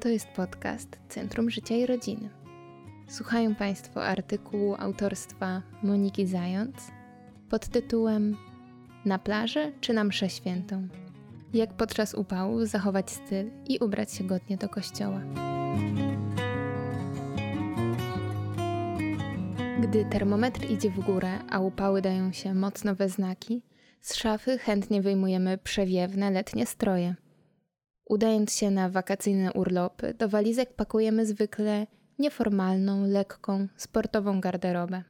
To jest podcast Centrum Życia i Rodziny. Słuchają Państwo artykułu autorstwa Moniki Zając pod tytułem Na plażę czy na mszę świętą? Jak podczas upału zachować styl i ubrać się godnie do kościoła. Gdy termometr idzie w górę, a upały dają się mocno we znaki, z szafy chętnie wyjmujemy przewiewne letnie stroje – Udając się na wakacyjne urlopy, do walizek pakujemy zwykle nieformalną, lekką, sportową garderobę.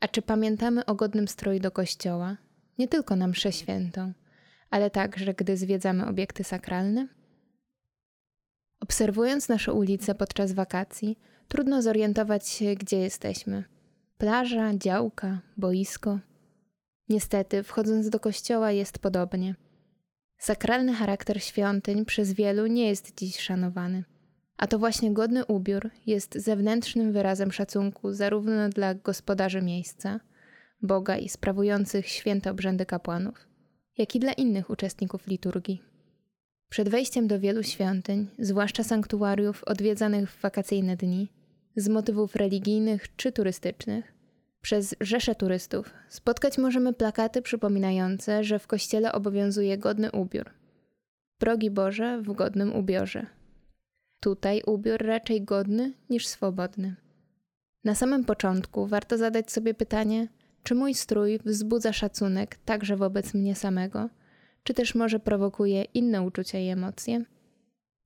A czy pamiętamy o godnym stroju do kościoła? Nie tylko na mszę świętą, ale także gdy zwiedzamy obiekty sakralne? Obserwując nasze ulice podczas wakacji, trudno zorientować się, gdzie jesteśmy. Plaża, działka, boisko. Niestety, wchodząc do kościoła jest podobnie – Sakralny charakter świątyń przez wielu nie jest dziś szanowany. A to właśnie godny ubiór jest zewnętrznym wyrazem szacunku zarówno dla gospodarzy miejsca, Boga i sprawujących święte obrzędy kapłanów, jak i dla innych uczestników liturgii. Przed wejściem do wielu świątyń, zwłaszcza sanktuariów odwiedzanych w wakacyjne dni, z motywów religijnych czy turystycznych, przez rzesze turystów spotkać możemy plakaty przypominające, że w kościele obowiązuje godny ubiór. Progi Boże w godnym ubiorze. Tutaj ubiór raczej godny niż swobodny. Na samym początku warto zadać sobie pytanie, czy mój strój wzbudza szacunek także wobec mnie samego, czy też może prowokuje inne uczucia i emocje?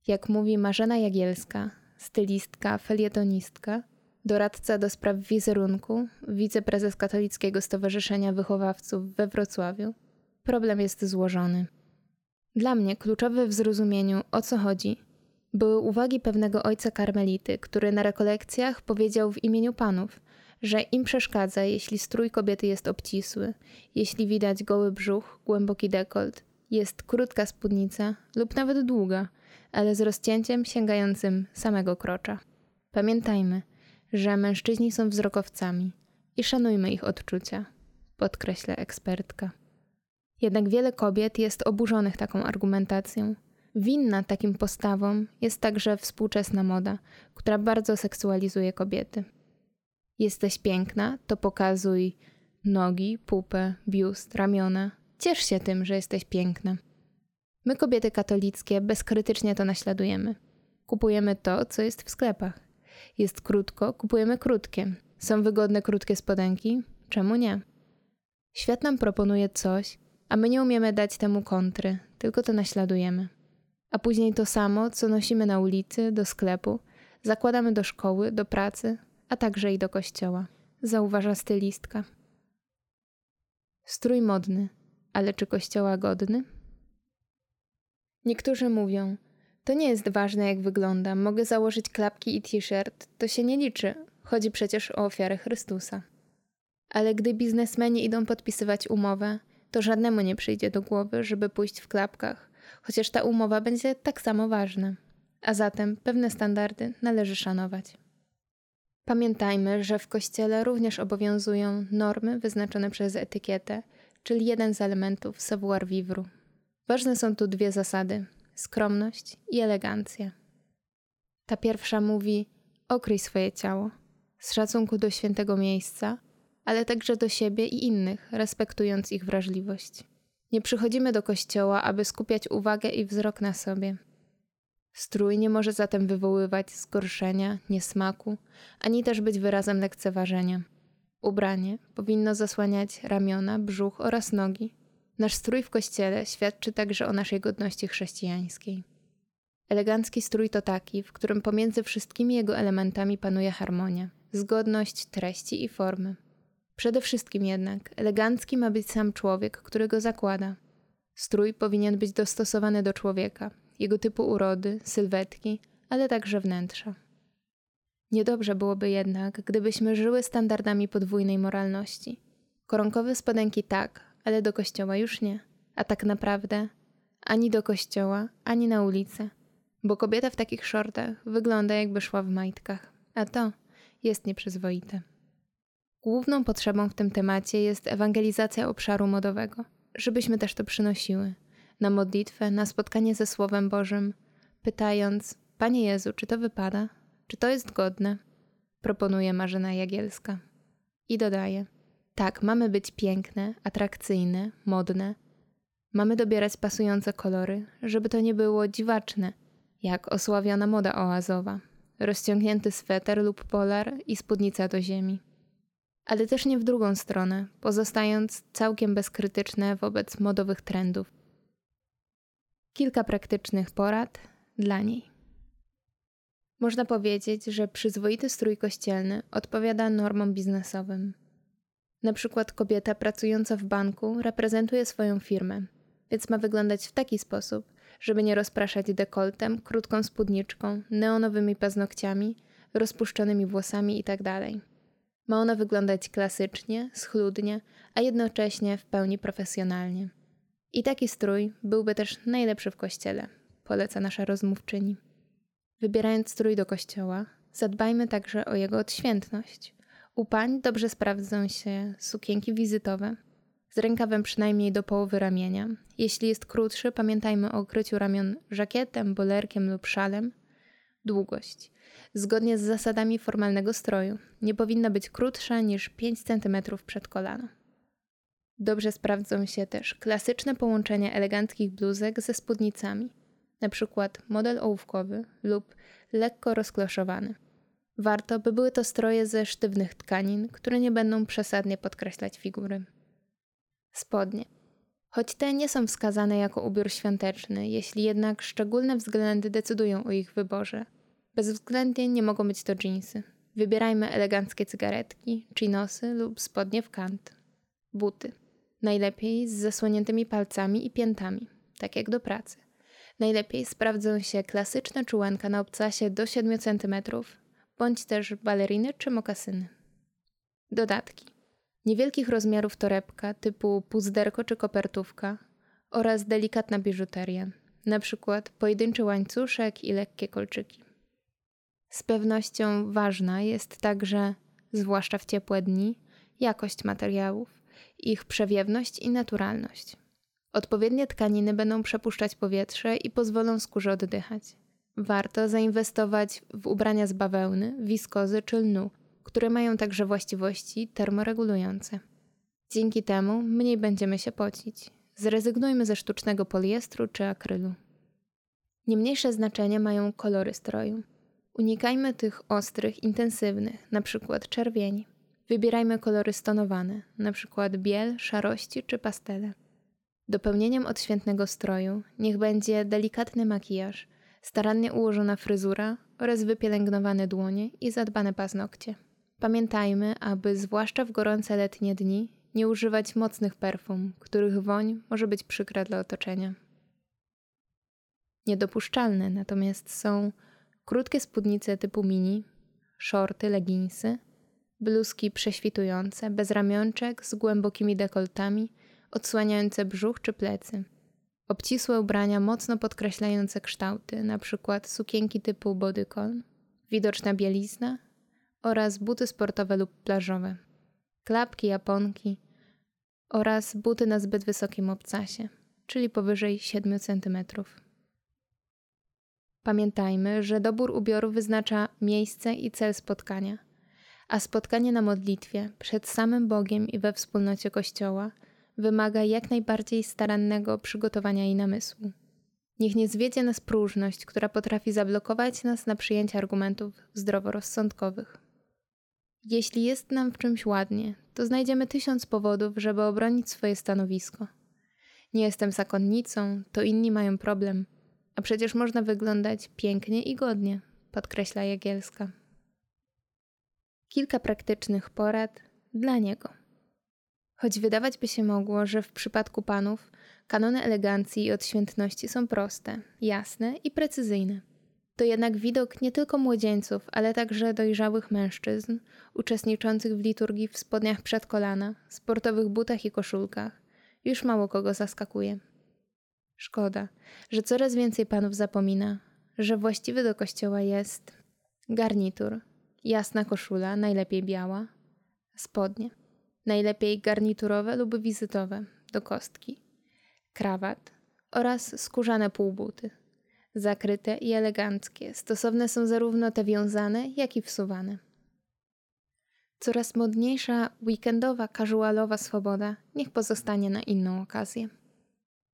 Jak mówi Marzena Jagielska, stylistka, felietonistka, doradca do spraw wizerunku, wiceprezes Katolickiego Stowarzyszenia Wychowawców we Wrocławiu. Problem jest złożony. Dla mnie kluczowe w zrozumieniu, o co chodzi, były uwagi pewnego ojca karmelity, który na rekolekcjach powiedział w imieniu panów, że im przeszkadza, jeśli strój kobiety jest obcisły, jeśli widać goły brzuch, głęboki dekolt, jest krótka spódnica lub nawet długa, ale z rozcięciem sięgającym samego krocza. Pamiętajmy, że mężczyźni są wzrokowcami i szanujmy ich odczucia, podkreśla ekspertka. Jednak wiele kobiet jest oburzonych taką argumentacją. Winna takim postawom jest także współczesna moda, która bardzo seksualizuje kobiety. Jesteś piękna, to pokazuj nogi, pupę, biust, ramiona. Ciesz się tym, że jesteś piękna. My, kobiety katolickie, bezkrytycznie to naśladujemy. Kupujemy to, co jest w sklepach. Jest krótko, kupujemy krótkie. Są wygodne krótkie spodenki? Czemu nie? Świat nam proponuje coś, a my nie umiemy dać temu kontry, tylko to naśladujemy. A później to samo, co nosimy na ulicy, do sklepu, zakładamy do szkoły, do pracy, a także i do kościoła, zauważa stylistka. Strój modny, ale czy kościoła godny? Niektórzy mówią, to nie jest ważne, jak wyglądam. Mogę założyć klapki i t-shirt. To się nie liczy. Chodzi przecież o ofiarę Chrystusa. Ale gdy biznesmeni idą podpisywać umowę, to żadnemu nie przyjdzie do głowy, żeby pójść w klapkach, chociaż ta umowa będzie tak samo ważna. A zatem pewne standardy należy szanować. Pamiętajmy, że w kościele również obowiązują normy wyznaczone przez etykietę, czyli jeden z elementów savoir vivre. Ważne są tu dwie zasady: skromność i elegancja. Ta pierwsza mówi: okryj swoje ciało z szacunku do świętego miejsca, ale także do siebie i innych, respektując ich wrażliwość. Nie przychodzimy do kościoła, aby skupiać uwagę i wzrok na sobie. Strój nie może zatem wywoływać zgorszenia, niesmaku, ani też być wyrazem lekceważenia. Ubranie powinno zasłaniać ramiona, brzuch oraz nogi, Nasz strój w kościele świadczy także o naszej godności chrześcijańskiej. Elegancki strój to taki, w którym pomiędzy wszystkimi jego elementami panuje harmonia, zgodność treści i formy. Przede wszystkim jednak elegancki ma być sam człowiek, który go zakłada. Strój powinien być dostosowany do człowieka, jego typu urody, sylwetki, ale także wnętrza. Niedobrze byłoby jednak, gdybyśmy żyły standardami podwójnej moralności. Koronkowe spodenki tak, ale do kościoła już nie. A tak naprawdę ani do kościoła, ani na ulicę, bo kobieta w takich shortach wygląda jakby szła w majtkach, a to jest nieprzyzwoite. Główną potrzebą w tym temacie jest ewangelizacja obszaru modowego, żebyśmy też to przynosiły na modlitwę, na spotkanie ze Słowem Bożym, pytając: Panie Jezu, czy to wypada? Czy to jest godne? Proponuje Marzena Jagielska. I dodaje: Tak, mamy być piękne, atrakcyjne, modne. Mamy dobierać pasujące kolory, żeby to nie było dziwaczne, jak osławiona moda oazowa, rozciągnięty sweter lub polar i spódnica do ziemi. Ale też nie w drugą stronę, pozostając całkiem bezkrytyczne wobec modowych trendów. Kilka praktycznych porad dla niej. Można powiedzieć, że przyzwoity strój kościelny odpowiada normom biznesowym. Na przykład kobieta pracująca w banku reprezentuje swoją firmę, więc ma wyglądać w taki sposób, żeby nie rozpraszać dekoltem, krótką spódniczką, neonowymi paznokciami, rozpuszczonymi włosami itd. Tak ma ona wyglądać klasycznie, schludnie, a jednocześnie w pełni profesjonalnie. I taki strój byłby też najlepszy w kościele, poleca nasza rozmówczyni. Wybierając strój do kościoła, zadbajmy także o jego odświętność. U pań dobrze sprawdzą się sukienki wizytowe, z rękawem przynajmniej do połowy ramienia. Jeśli jest krótszy, pamiętajmy o okryciu ramion żakietem, bolerkiem lub szalem. Długość. Zgodnie z zasadami formalnego stroju, nie powinna być krótsza niż 5 cm przed kolano. Dobrze sprawdzą się też klasyczne połączenia eleganckich bluzek ze spódnicami, np. model ołówkowy lub lekko rozkloszowany. Warto, by były to stroje ze sztywnych tkanin, które nie będą przesadnie podkreślać figury. Spodnie. Choć te nie są wskazane jako ubiór świąteczny, jeśli jednak szczególne względy decydują o ich wyborze. Bezwzględnie nie mogą być to dżinsy. Wybierajmy eleganckie cygaretki, chinosy lub spodnie w kant. Buty. Najlepiej z zasłoniętymi palcami i piętami, tak jak do pracy. Najlepiej sprawdzą się klasyczne czułenka na obcasie do 7 cm, bądź też baleriny czy mokasyny. Dodatki. Niewielkich rozmiarów torebka typu puzderko czy kopertówka oraz delikatna biżuteria, np. pojedynczy łańcuszek i lekkie kolczyki. Z pewnością ważna jest także, zwłaszcza w ciepłe dni, jakość materiałów, ich przewiewność i naturalność. Odpowiednie tkaniny będą przepuszczać powietrze i pozwolą skórze oddychać. Warto zainwestować w ubrania z bawełny, wiskozy czy lnu, które mają także właściwości termoregulujące. Dzięki temu mniej będziemy się pocić. Zrezygnujmy ze sztucznego poliestru czy akrylu. Nie mniejsze znaczenie mają kolory stroju. Unikajmy tych ostrych, intensywnych, np. czerwieni. Wybierajmy kolory stonowane, np. biel, szarości czy pastele. Dopełnieniem odświętnego stroju niech będzie delikatny makijaż, starannie ułożona fryzura oraz wypielęgnowane dłonie i zadbane paznokcie. Pamiętajmy, aby zwłaszcza w gorące letnie dni nie używać mocnych perfum, których woń może być przykra dla otoczenia. Niedopuszczalne natomiast są krótkie spódnice typu mini, shorty, leginsy, bluzki prześwitujące, bez ramionczek, z głębokimi dekoltami, odsłaniające brzuch czy plecy. Obcisłe ubrania mocno podkreślające kształty, np. sukienki typu bodycon, widoczna bielizna oraz buty sportowe lub plażowe, klapki, japonki oraz buty na zbyt wysokim obcasie, czyli powyżej 7 cm. Pamiętajmy, że dobór ubioru wyznacza miejsce i cel spotkania, a spotkanie na modlitwie przed samym Bogiem i we wspólnocie Kościoła wymaga jak najbardziej starannego przygotowania i namysłu. Niech nie zwiedzie nas próżność, która potrafi zablokować nas na przyjęcie argumentów zdroworozsądkowych. Jeśli jest nam w czymś ładnie, to znajdziemy tysiąc powodów, żeby obronić swoje stanowisko. Nie jestem zakonnicą, to inni mają problem, a przecież można wyglądać pięknie i godnie, podkreśla Jagielska. Kilka praktycznych porad dla niego. Choć wydawać by się mogło, że w przypadku panów kanony elegancji i odświętności są proste, jasne i precyzyjne. To jednak widok nie tylko młodzieńców, ale także dojrzałych mężczyzn, uczestniczących w liturgii w spodniach przed kolana, sportowych butach i koszulkach, już mało kogo zaskakuje. Szkoda, że coraz więcej panów zapomina, że właściwy do kościoła jest garnitur, jasna koszula, najlepiej biała, spodnie, najlepiej garniturowe lub wizytowe, do kostki, krawat oraz skórzane półbuty. Zakryte i eleganckie, stosowne są zarówno te wiązane, jak i wsuwane. Coraz modniejsza weekendowa, casualowa swoboda niech pozostanie na inną okazję.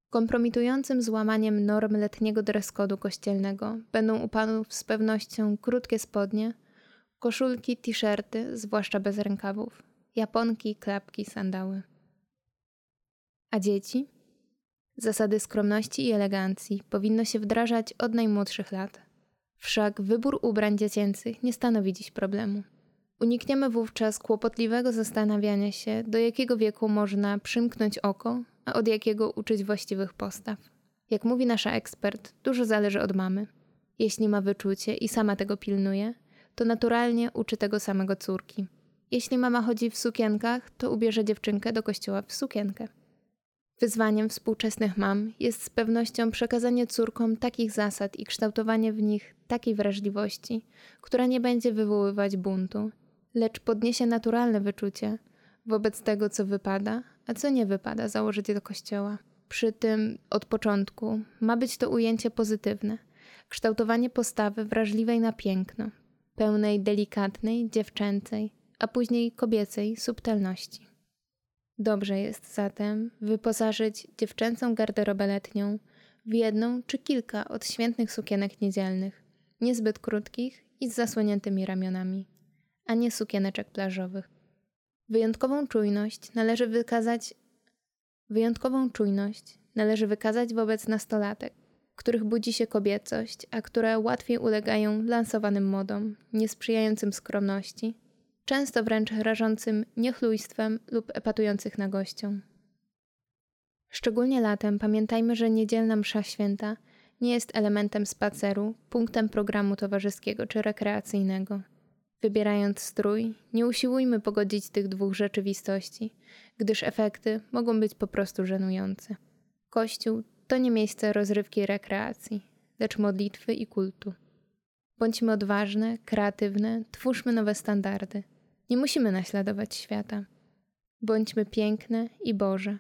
Kompromitującym złamaniem norm letniego dreskodu kościelnego będą u panów z pewnością krótkie spodnie, koszulki, t-shirty, zwłaszcza bez rękawów, japonki, klapki, sandały. A dzieci? Zasady skromności i elegancji powinno się wdrażać od najmłodszych lat. Wszak wybór ubrań dziecięcych nie stanowi dziś problemu. Unikniemy wówczas kłopotliwego zastanawiania się, do jakiego wieku można przymknąć oko, a od jakiego uczyć właściwych postaw. Jak mówi nasza ekspert, dużo zależy od mamy. Jeśli ma wyczucie i sama tego pilnuje, to naturalnie uczy tego samego córki. Jeśli mama chodzi w sukienkach, to ubierze dziewczynkę do kościoła w sukienkę. Wyzwaniem współczesnych mam jest z pewnością przekazanie córkom takich zasad i kształtowanie w nich takiej wrażliwości, która nie będzie wywoływać buntu, lecz podniesie naturalne wyczucie wobec tego, co wypada, a co nie wypada założyć do kościoła. Przy tym od początku ma być to ujęcie pozytywne, kształtowanie postawy wrażliwej na piękno, pełnej delikatnej, dziewczęcej, a później kobiecej subtelności. Dobrze jest zatem wyposażyć dziewczęcą garderobę letnią w jedną czy kilka odświętnych sukienek niedzielnych, niezbyt krótkich i z zasłoniętymi ramionami, a nie sukieneczek plażowych. Wyjątkową czujność należy wykazać wyjątkową czujność należy wykazać wobec nastolatek, których budzi się kobiecość, a które łatwiej ulegają lansowanym modom, niesprzyjającym skromności, często wręcz rażącym niechlujstwem lub epatujących na gościom. Szczególnie latem pamiętajmy, że niedzielna msza święta nie jest elementem spaceru, punktem programu towarzyskiego czy rekreacyjnego. Wybierając strój, nie usiłujmy pogodzić tych dwóch rzeczywistości, gdyż efekty mogą być po prostu żenujące. Kościół to nie miejsce rozrywki i rekreacji, lecz modlitwy i kultu. Bądźmy odważne, kreatywne, twórzmy nowe standardy. Nie musimy naśladować świata. Bądźmy piękne i Boże.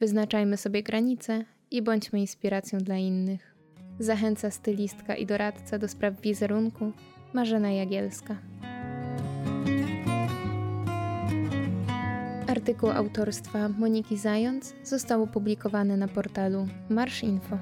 Wyznaczajmy sobie granice i bądźmy inspiracją dla innych. Zachęca stylistka i doradca do spraw wizerunku Marzena Jagielska. Artykuł autorstwa Moniki Zając został opublikowany na portalu Marsz Info.